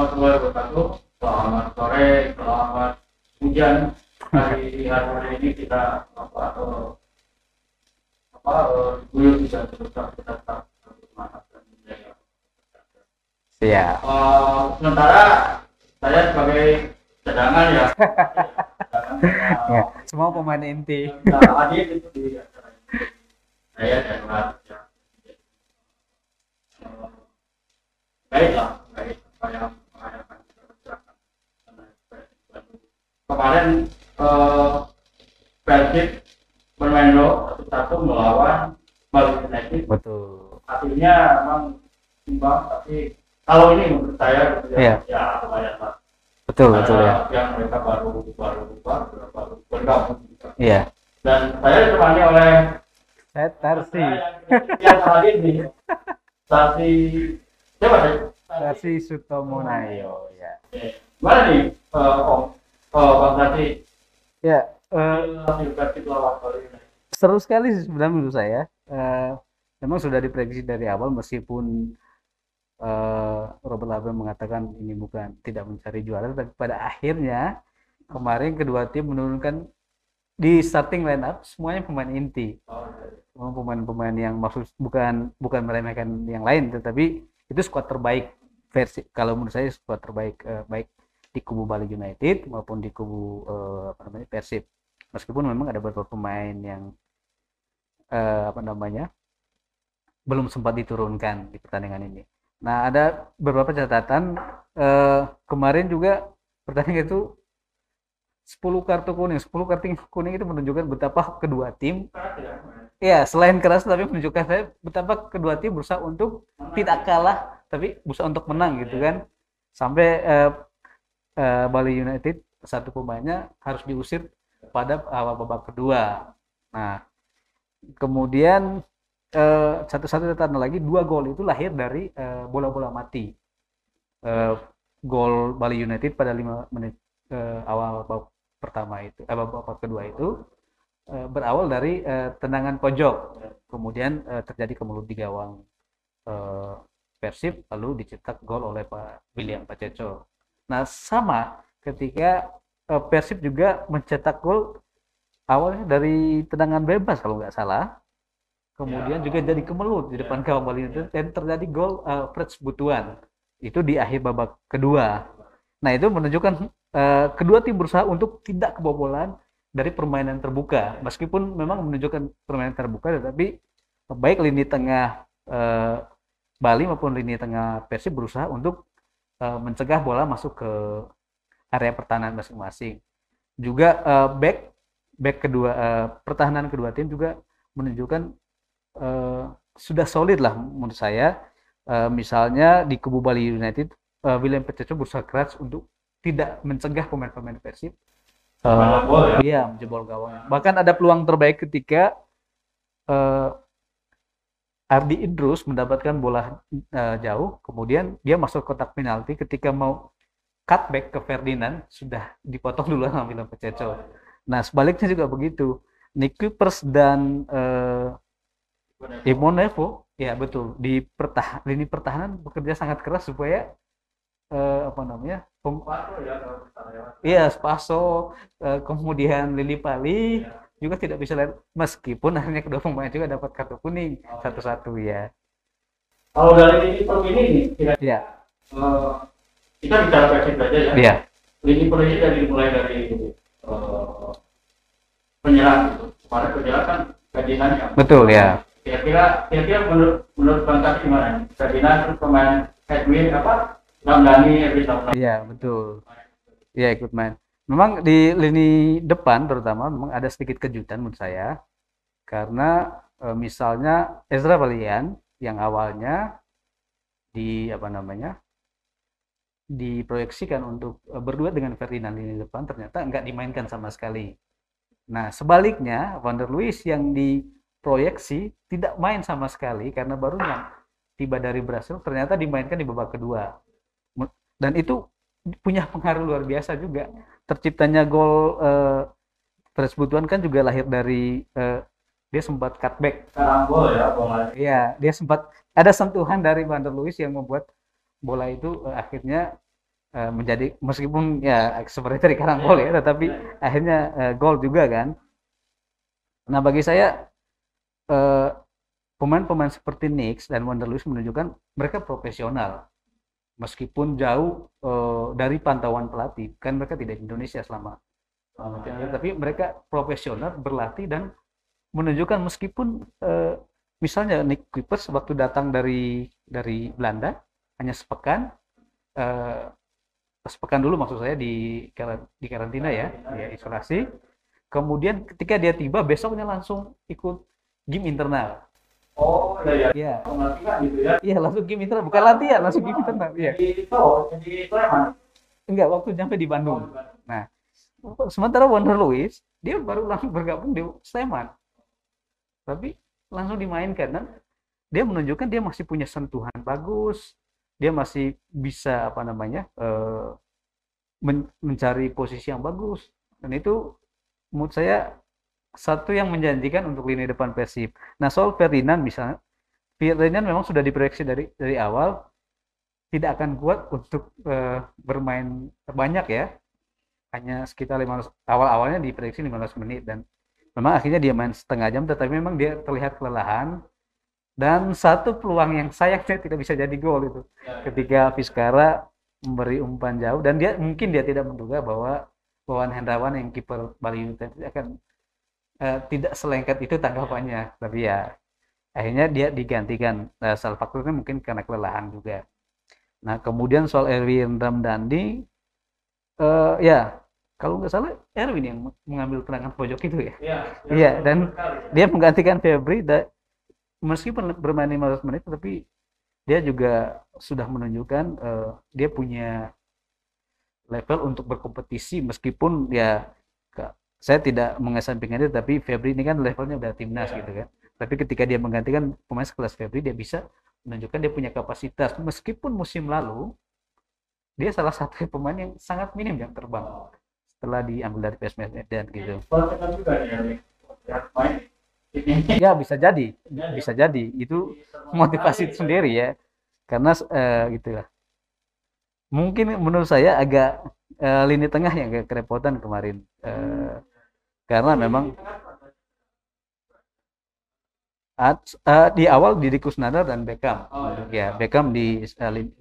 warahmatullahi wabarakatuh. Selamat sore, selamat hujan. Hari hari ini kita apa eh, apa eh, guyur bisa tetap kita tetap dan menjaga. Siap. Eh, sementara saya sebagai cadangan ya. Ya, eh, semua pemain inti. Nah, itu di acara ini. Saya darurat ya. Eh, Baiklah, baik. Saya Kemarin eh, Persib bermain lo satu melawan Bali United. Betul. Hasilnya memang imbang, tapi kalau ini menurut saya gitu ya, ya lumayan lah. Betul, betul ya. Karena Yang mereka baru baru baru baru bergabung. Iya. Dan saya ditemani oleh Saya Tarsi. yang hadir di stasi siapa sih? Tarsi Sutomo Nayo ya. Eh, Gimana nih eh, Om eh, Bang Tati Ya, United? seru sekali sih sebenarnya menurut saya. Eh, memang sudah diprediksi dari awal meskipun eh, Robert Labe mengatakan ini bukan tidak mencari juara, tapi pada akhirnya kemarin kedua tim menurunkan di starting line up semuanya pemain inti. Oh, Semua pemain-pemain yang maksud bukan bukan meremehkan yang lain, tetapi itu skuad terbaik versi kalau menurut saya skuad terbaik eh, baik di kubu Bali United maupun di kubu eh, apa namanya Persib. Meskipun memang ada beberapa pemain yang eh, apa namanya belum sempat diturunkan di pertandingan ini. Nah ada beberapa catatan eh, kemarin juga pertandingan itu 10 kartu kuning, 10 kartu kuning itu menunjukkan betapa kedua tim. Ya, selain keras tapi menunjukkan saya betapa kedua tim berusaha untuk tidak kalah tapi berusaha untuk menang gitu kan. Sampai eh, eh, Bali United satu pemainnya harus diusir pada awal babak kedua. Nah, kemudian eh, satu-satu catatan lagi dua gol itu lahir dari eh, bola-bola mati. Eh, gol Bali United pada lima menit eh, awal babak pertama itu, eh, babak kedua itu eh, berawal dari eh, tendangan pojok, kemudian eh, terjadi kemelut di gawang eh, Persib, lalu dicetak gol oleh Pak William Paceco. Nah sama ketika eh, Persib juga mencetak gol awalnya dari tendangan bebas kalau nggak salah, kemudian Ya. juga jadi kemelut di depan gawang Bali United dan terjadi gol eh, Freds Butuan. Itu di akhir babak kedua. Nah itu menunjukkan eh, kedua tim berusaha untuk tidak kebobolan dari permainan terbuka. Meskipun memang menunjukkan permainan terbuka tetapi baik lini tengah eh, Bali maupun lini tengah Persib berusaha untuk eh, mencegah bola masuk ke area pertahanan masing-masing juga eh, back back kedua eh, pertahanan kedua tim juga menunjukkan eh, sudah solid lah menurut saya Eh, misalnya di kubu Bali United eh, William Pececo berusaha keras untuk tidak mencegah pemain-pemain Persib Banyak gol ya. Iya, menjebol gawang. Bahkan ada peluang terbaik ketika eh, Ardi Idrus mendapatkan bola eh, jauh, kemudian dia masuk kotak penalti ketika mau cutback ke Ferdinand sudah dipotong dulu sama William Pececo. Nah, sebaliknya juga begitu. Nick Kuipers dan eh, Imon Nevo, ya betul, di pertah lini pertahanan bekerja sangat keras supaya eh, apa namanya? pem- ya lewat. Iya, Spaso, eh, kemudian Lili Pali juga tidak bisa lihat meskipun akhirnya kedua pemain juga dapat kartu kuning satu-satu ya. Kalau dari lini per ini kira Iya, eh, kita bicara Persib aja ya. iya, Lini per ini dari mulai dari eh, penyerang gitu. Kemarin penyerang kan Ferdinand yang betul ya. kira-kira kira-kira menurut menurut Bang Tati gimana? Ferdinand terus pemain Edwin apa? Ramdhani, Edwin. Iya, betul. Iya, ikut main. Memang di lini depan terutama memang ada sedikit kejutan menurut saya. Karena eh, misalnya Ezra Valian yang awalnya di apa namanya? diproyeksikan untuk eh, berdua dengan Ferdinand lini depan ternyata nggak dimainkan sama sekali. Nah, sebaliknya Van der Luis yang diproyeksi tidak main sama sekali karena baru tiba dari Brasil ternyata dimainkan di babak kedua. Dan itu punya pengaruh luar biasa juga. Terciptanya gol Butuan kan juga lahir dari eh, dia sempat cutback. Karambol ya, bola. Iya, dia sempat ada sentuhan dari Van der Luis yang membuat bola itu eh, akhirnya eh, menjadi meskipun ya seperti tadi karambol ya, tetapi akhirnya eh, gol juga kan. Nah bagi saya pemain-pemain seperti Knicks dan Wonder Lewis menunjukkan mereka profesional meskipun jauh eh, dari pantauan pelatih kan mereka tidak di Indonesia selama Oh, tapi mereka profesional berlatih dan menunjukkan meskipun eh, misalnya Nick Kuipers waktu datang dari dari Belanda hanya sepekan eh, sepekan dulu maksud saya di di karantina ya, ya isolasi. Kemudian ketika dia tiba besoknya langsung ikut game internal. Oh, iya ya. Iya, Pengertian gitu ya. iya langsung internal, bukan latihan, langsung game internal. Iya. Itu, di Sleman. Enggak, waktu nyampe di Bandung. Nah, sementara Wonder Lewis dia baru langsung bergabung di Sleman. Tapi langsung dimainkan dan dia menunjukkan dia masih punya sentuhan bagus. Dia masih bisa apa namanya? eh, men- mencari posisi yang bagus. Dan itu menurut saya satu yang menjanjikan untuk lini depan Persib. Nah, soal Ferdinand misalnya, Ferdinand memang sudah diproyeksi dari dari awal tidak akan kuat untuk eh, bermain banyak ya. Hanya sekitar 15 awal-awalnya diprediksi 15 menit dan memang akhirnya dia main setengah jam tetapi memang dia terlihat kelelahan dan satu peluang yang sayangnya tidak bisa jadi gol itu ketika Fiskara memberi umpan jauh dan dia mungkin dia tidak menduga bahwa Wawan Hendrawan yang kiper Bali United akan eh, tidak selengket itu tanggapannya tapi ya akhirnya dia digantikan. Nah, salah faktornya mungkin karena kelelahan juga. Nah kemudian soal Erwin Ramdhani eh, ya kalau nggak salah Erwin yang mengambil tendangan pojok itu ya? Iya. Iya, dan dia menggantikan Febri dan meskipun bermain 15 menit tapi dia juga sudah menunjukkan eh, dia punya level untuk berkompetisi meskipun ya saya tidak mengesampingkan itu tapi Febri ini kan levelnya udah timnas Iya. gitu kan. Tapi ketika dia menggantikan pemain sekelas Febri dia bisa menunjukkan dia punya kapasitas. Meskipun musim lalu dia salah satu pemain yang sangat minim yang terbang setelah diambil dari PSM Medan gitu. Ya, ya bisa jadi. Bisa jadi. Itu motivasi sendiri ya. Karena eh, gitu lah. Mungkin menurut saya agak eh, lini tengah yang agak kerepotan kemarin Eh, karena memang at- eh, di awal Didi Kusnandar dan Beckham. Oh, iya. ya Beckham di lin-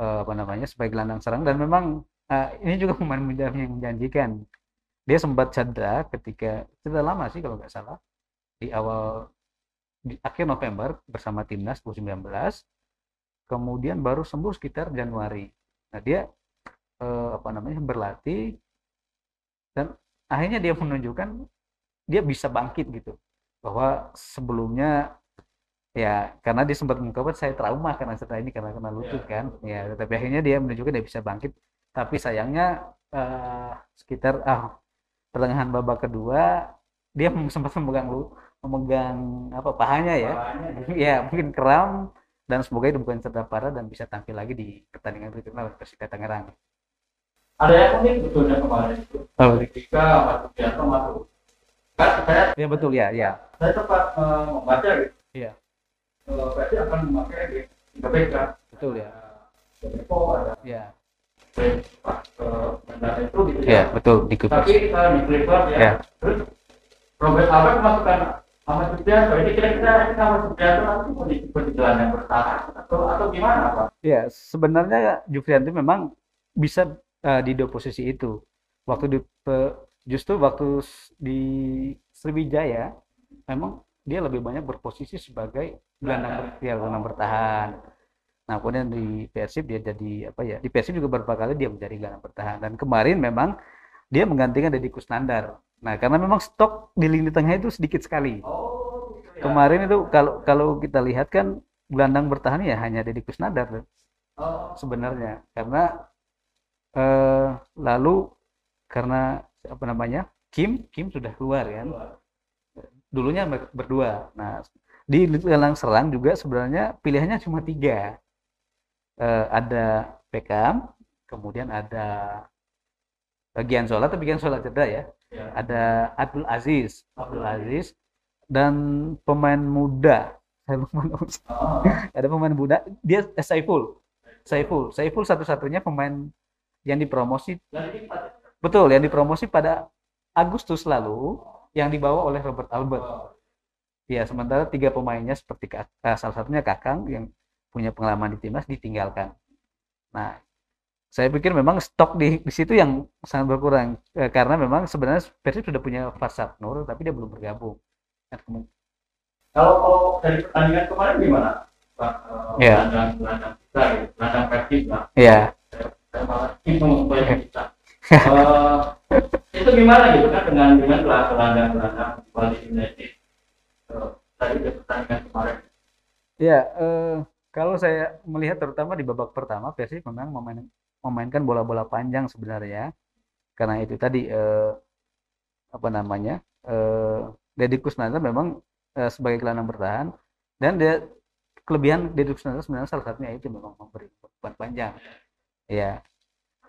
eh, apa namanya sebagai gelandang serang. Dan memang eh, ini juga pemain muda yang menjanjikan. Dia sempat cedera ketika cedera lama sih kalau nggak salah di awal di akhir November bersama timnas U19 kemudian baru sembuh sekitar Januari. Nah dia eh, apa namanya berlatih dan akhirnya dia menunjukkan dia bisa bangkit gitu. Bahwa sebelumnya ya karena dia sempat mengungkapkan saya trauma karena cedera ini karena kena lutut kan. Ya tetapi akhirnya dia menunjukkan dia bisa bangkit. Tapi sayangnya eh, sekitar ah pertengahan babak kedua dia sempat memegang lu memegang apa pahanya ya. Ya mungkin kram dan semoga itu bukan cedera parah dan bisa tampil lagi di pertandingan berikutnya lawan Persita Tangerang. Ada yang unik betulnya kemarin itu. Oh, Ketika Mas Sugiarto masuk. Kan saya, ya betul ya, ya. saya sempat eh, membaca gitu. Iya. Kalau berarti akan memakai tiga BK. Betul ya. Depo, ada Ya. Pak eh, Mendan itu gitu Ya, betul di Tapi kita di Clippers ya. Ya. Terus Robert Albert masukkan Ahmad Sugiarto. Ini kira-kira ini Ahmad Sugiarto nanti mau di di gelandang bertahan atau atau gimana Pak? Ya, sebenarnya Jufrianto memang bisa eh, di dua posisi itu. Waktu di pe- justru waktu di Sriwijaya memang dia lebih banyak berposisi sebagai gelandang ya, gelandang bertahan. Nah, kemudian di Persib dia jadi apa ya? Di Persib juga beberapa kali dia menjadi gelandang bertahan dan kemarin memang dia menggantikan Deddy Kusnandar. Nah, karena memang stok di lini tengah itu sedikit sekali. Oh, gitu ya. Kemarin itu kalau kalau kita lihat kan gelandang bertahan ya hanya Deddy Kusnandar Oh, sebenarnya karena eh, lalu karena apa namanya Kim Kim sudah keluar kan? Dulunya ber- berdua. Nah di gelandang serang juga sebenarnya pilihannya cuma tiga. Eh, ada Beckham kemudian ada Gianzola tapi Gianzola cedera ya. Ya. ada Abdul Aziz. Abdul Aziz. Dan pemain muda. Saya lupa namanya. Oh, ada pemain muda. Dia Saiful. Saiful. Saiful satu-satunya pemain yang dipromosi betul yang dipromosi pada Agustus lalu yang dibawa oleh Robert Albert ya sementara tiga pemainnya seperti eh, salah satunya Kakang yang punya pengalaman di timnas ditinggalkan nah saya pikir memang stok di, di situ yang sangat berkurang Eh, karena memang sebenarnya Persib sudah punya Farsad Nur tapi dia belum bergabung kemu- Kalau kalau dari pertandingan kemarin gimana? Pak, eh, Iya. kita, gitu, gelandang Persib lah. ya Eh, itu gimana gitu kan dengan dengan gelandang gelandang Bali United? Eh, Tadi di pertandingan kemarin. Ya, eh, kalau saya melihat terutama di babak pertama Persib memang memain- memainkan bola-bola panjang sebenarnya. Karena itu tadi eh, apa namanya? Eh, Deddy Kusnandar memang eh, sebagai gelandang bertahan dan dia kelebihan Deddy Kusnandar sebenarnya salah satunya itu memang memberi umpan panjang. Ya.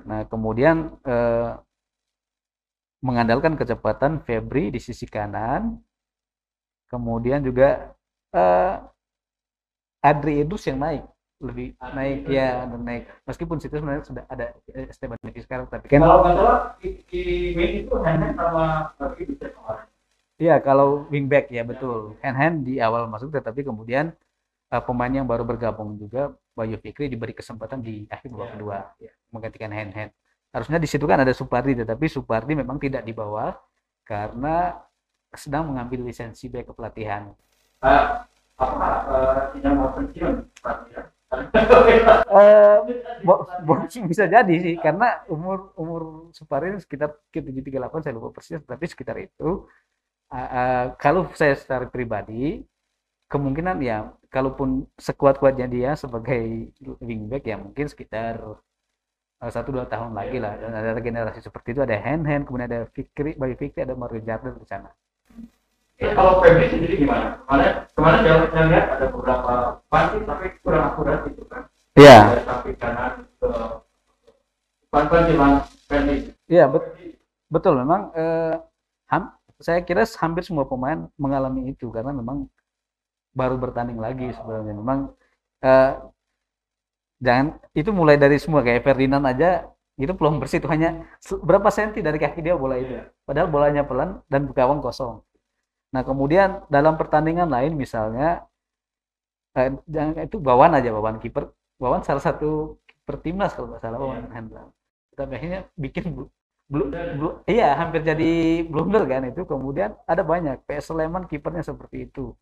Nah, kemudian eh, mengandalkan kecepatan Febri di sisi kanan. Kemudian juga eh, Adri Edus yang naik lebih Adri naik Edus, ya ya. dan naik meskipun situ sebenarnya sudah ada eh, Esteban Neves sekarang tapi kan Kalau nggak salah di, itu hanya sama kemarin. Iya, kalau wingback ya betul. Hand hand di awal masuk tetapi kemudian eh, pemain yang baru bergabung juga Bayu Fikri diberi kesempatan di akhir babak Ya. kedua ya, menggantikan hand hand. Harusnya di situ kan ada Supardi tetapi Supardi memang tidak dibawa karena sedang mengambil lisensi baik kepelatihan. Apa eh, tidak mau pensiun bo- bo- bisa jadi sih karena umur umur Supardi sekitar tujuh tiga delapan saya lupa persis tapi sekitar itu Eh, eh, kalau saya secara pribadi kemungkinan ya kalaupun sekuat-kuatnya dia sebagai wingback ya mungkin sekitar eh, satu dua tahun lagi lah dan ada generasi seperti itu ada hand hand kemudian ada Fikri Bayu Fikri ada Mario Jardel di sana Ya, kalau Febri sendiri gimana? Kemarin kemarin saya, saya lihat ada beberapa pasti tapi kurang akurat itu kan. Iya samping kanan ke depan jelang Febri. iya bet- betul memang eh, ham- saya kira hampir semua pemain mengalami itu karena memang baru bertanding lagi sebenarnya. Memang eh, jangan itu mulai dari semua kayak Ferdinand aja itu belum bersih itu hanya berapa senti dari kaki dia bola itu. Padahal bolanya pelan dan gawang kosong. Nah kemudian dalam pertandingan lain misalnya eh, jangan itu Bawan aja Bawan kiper. Bawan salah satu kiper timnas kalau nggak salah Bawan Hendra. Tapi akhirnya bikin blu- iya hampir jadi blunder kan itu. Kemudian ada banyak PS Sleman kipernya seperti itu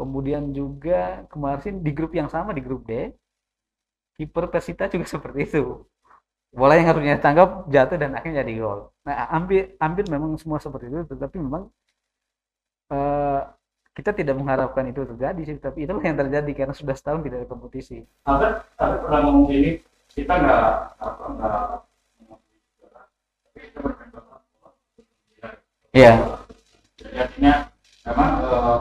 kemudian juga kemarin di grup yang sama di grup D kiper Persita juga seperti itu. Bola yang harusnya tangkap jatuh dan akhirnya jadi gol. Nah hampir hampir memang semua seperti itu tetapi memang eh, kita tidak mengharapkan itu terjadi sih tapi itulah yang terjadi karena sudah setahun tidak ada kompetisi. Apa tapi pernah ngomong gini kita nggak apa nggak iya. Jadi artinya memang eh,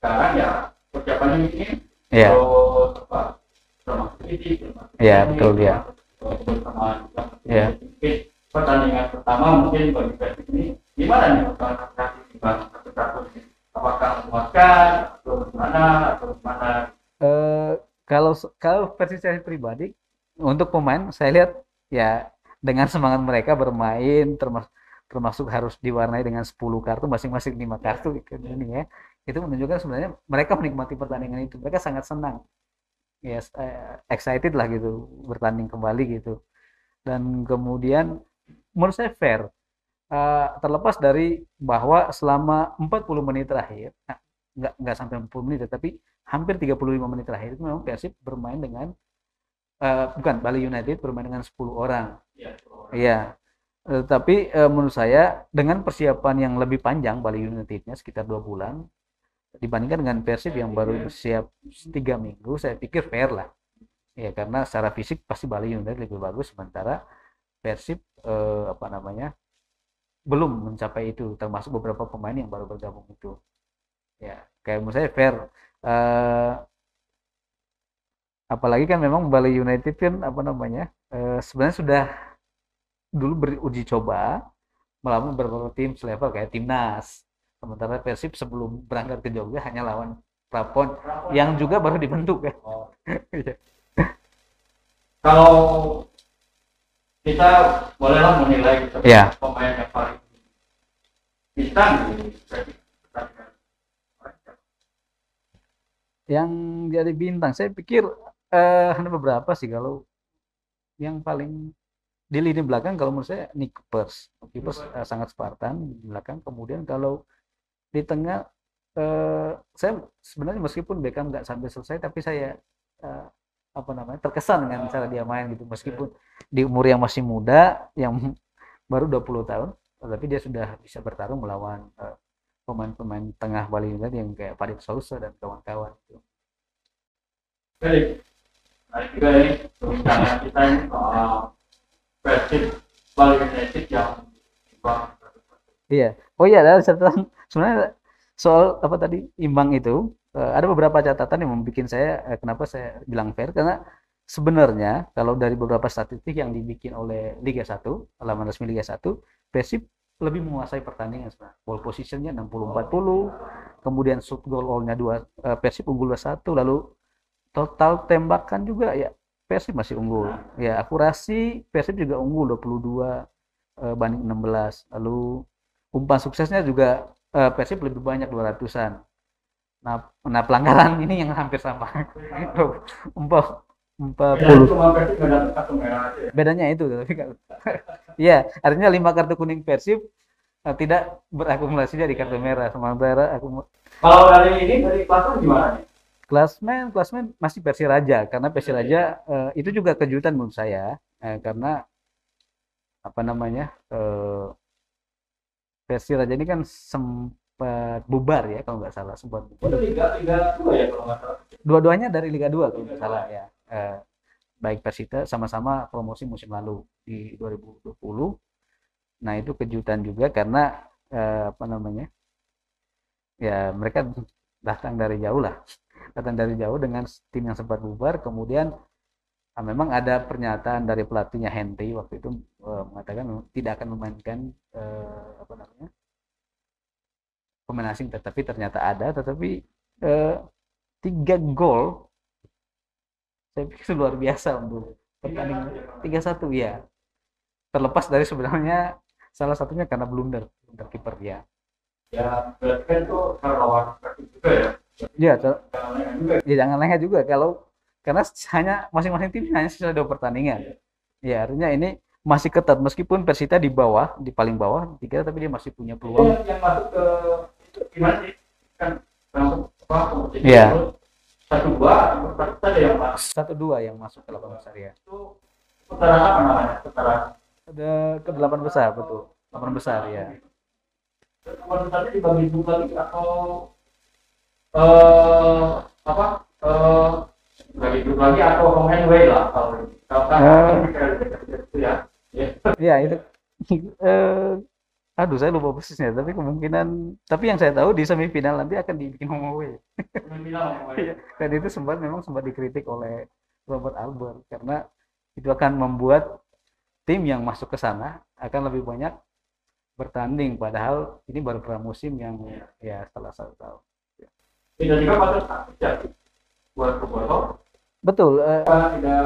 sekarang ya persiapannya ini iya terus apa termasuk fisik termasuk Iya, betul, iya. bersama Iya. mungkin pertandingan pertama mungkin bagi Persib ini gimana nih satu-satu ini apakah memuaskan atau gimana atau gimana Eh, kalau kalau versi saya pribadi untuk pemain saya lihat ya dengan semangat mereka bermain termasuk termasuk harus diwarnai dengan 10 kartu masing-masing lima kartu gitu ini ya itu menunjukkan sebenarnya mereka menikmati pertandingan itu. Mereka sangat senang. Yes eh, excited lah gitu bertanding kembali gitu. Dan kemudian menurut saya fair. Eh, terlepas dari bahwa selama 40 menit terakhir nah, nggak nggak sampai 40 menit tapi hampir 35 menit terakhir itu memang Persib bermain dengan eh, bukan Bali United bermain dengan 10 orang. Ya Iya, Eh, tapi eh, menurut saya dengan persiapan yang lebih panjang Bali Unitednya sekitar dua bulan dibandingkan dengan Persib yang baru siap tiga minggu, saya pikir fair lah. Ya karena secara fisik pasti Bali United lebih bagus, sementara Persib eh, apa namanya belum mencapai itu, termasuk beberapa pemain yang baru bergabung itu. Ya, kayak menurut saya fair. Eh, apalagi kan memang Bali United kan apa namanya eh, sebenarnya sudah dulu beruji coba melawan beberapa tim selevel kayak timnas sementara Persib sebelum berangkat ke Jogja hanya lawan Prapon yang juga baru dibentuk kan Oh, Iya. kalau kita bolehlah menilai Iya. pemain yang paling bintang yang jadi bintang saya pikir eh, ada beberapa sih kalau yang paling di lini belakang kalau menurut saya Nick Pers Nick Pers eh, sangat Spartan di belakang. Kemudian kalau di tengah eh, saya sebenarnya meskipun Beckham nggak sampai selesai tapi saya eh, apa namanya terkesan dengan cara dia main gitu. Meskipun di umur yang masih muda yang baru 20 tahun tapi dia sudah bisa bertarung melawan eh, pemain-pemain tengah Bali United yang kayak Farid Sousa dan kawan-kawan gitu. Baik, nah juga ini perbincangan kita ini soal Persib Bali United yang imbang Iya. Oh iya, ada catatan sebenarnya soal apa tadi imbang itu eh, ada beberapa catatan yang membuat saya eh, kenapa saya bilang fair karena sebenarnya kalau dari beberapa statistik yang dibikin oleh Liga 1, laman resmi Liga 1, Persib lebih menguasai pertandingan sebenarnya. Ball positionnya 60-40, kemudian shoot goal all-nya 2 eh, Persib unggul 2-1 lalu total tembakan juga ya Persib masih unggul. Ya, akurasi Persib juga unggul 22 eh, banding 16. Lalu umpan suksesnya juga eh, Persib lebih banyak 200-an. Nah, nah pelanggaran ini yang hampir sama. Empat empat puluh. ya. Bedanya itu, tapi kalau Iya, artinya lima kartu kuning Persib eh, tidak berakumulasi jadi kartu merah. Sementara aku Kalau dari ini dari klasen gimana klasmen klasmen masih Persiraja karena Persiraja eh, itu juga kejutan menurut saya eh, karena apa namanya eh, Persiraja ini kan sempat bubar ya kalau nggak salah sempat Itu liga liga dua ya kalau nggak salah. dua-duanya dari Liga 2 kalau nggak salah ya. Eh, baik Persita sama-sama promosi musim lalu di 2020 nah itu kejutan juga karena eh, apa namanya ya mereka datang dari jauh lah. Datang dari jauh dengan tim yang sempat bubar kemudian ah, memang ada pernyataan dari pelatihnya Henry waktu itu eh, mengatakan tidak akan memainkan eh, apa namanya pemain asing tetapi ternyata ada tetapi eh, tiga gol. Saya pikir luar biasa untuk pertandingan. Tiga satu ya terlepas dari sebenarnya salah satunya karena blunder blunder kiper ya Ya berarti kan itu karena lawan juga ya. ya? ya jangan lengah juga. Kalau karena hanya masing-masing tim hanya sisa dua pertandingan. Ya artinya ini masih ketat. Meskipun Persita di bawah di paling bawah tiga tapi dia masih punya peluang. Yang, yang masuk ke itu gimana sih? Kan langsung Iya. satu dua saja yang pas satu dua yang masuk ke delapan besar ya. Itu putaran apa namanya? Putaran ada ke delapan besar betul. Delapan besar ya. Kemarin tadi dibagi dua lagi atau eh apa? Eh bagi lagi atau home and away lah kalau kalau Eh. itu ya. Ya. Ya itu. Eh aduh saya lupa persisnya tapi kemungkinan tapi yang saya tahu di semifinal nanti akan dibikin home away Bilang home and Iya, dan itu sempat memang sempat dikritik oleh Robert Albert karena itu akan membuat tim yang masuk ke sana akan lebih banyak bertanding padahal ini baru pramusim yang ya setelah satu. Tahun dan juga pada ya buat Boboto betul eh, kita tidak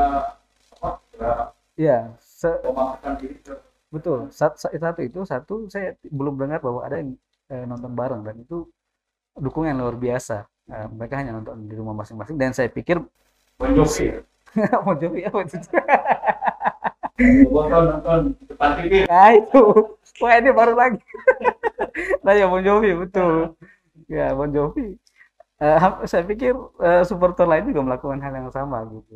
apa tidak ya se- diri ke betul Sat- sa- satu itu satu saya belum dengar bahwa ada yang eh, nonton bareng dan itu dukungan luar biasa Eh, mereka hanya nonton di rumah masing-masing dan saya pikir Bon Jovi ya. mau Jovi apa itu nonton di depan TV Nah itu, wah ini baru lagi. nah ya Bon Jovi betul. Ya Bon Jovi. Ham- saya pikir eh, supporter lain juga melakukan hal yang sama gitu.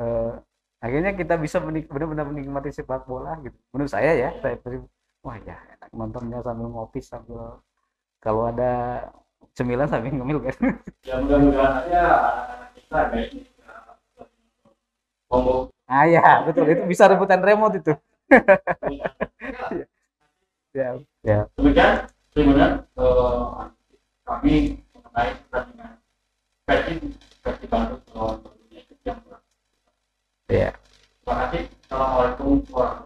Eh, akhirnya kita bisa menik- benar-benar menikmati sepak bola gitu. Menurut saya ya, saya wah ya enak nontonnya sambil ngopi sambil kalau ada cemilan sambil ngemil kan. ya mudah-mudahan aja kita kayak ya, Ah ya betul itu bisa rebutan remote itu. Ya, ya. demikian sebenarnya eh, kami mengenai pertandingan Bandung melawan Bali United yang berat. Ya. Terima kasih. Assalamualaikum warahmatullahi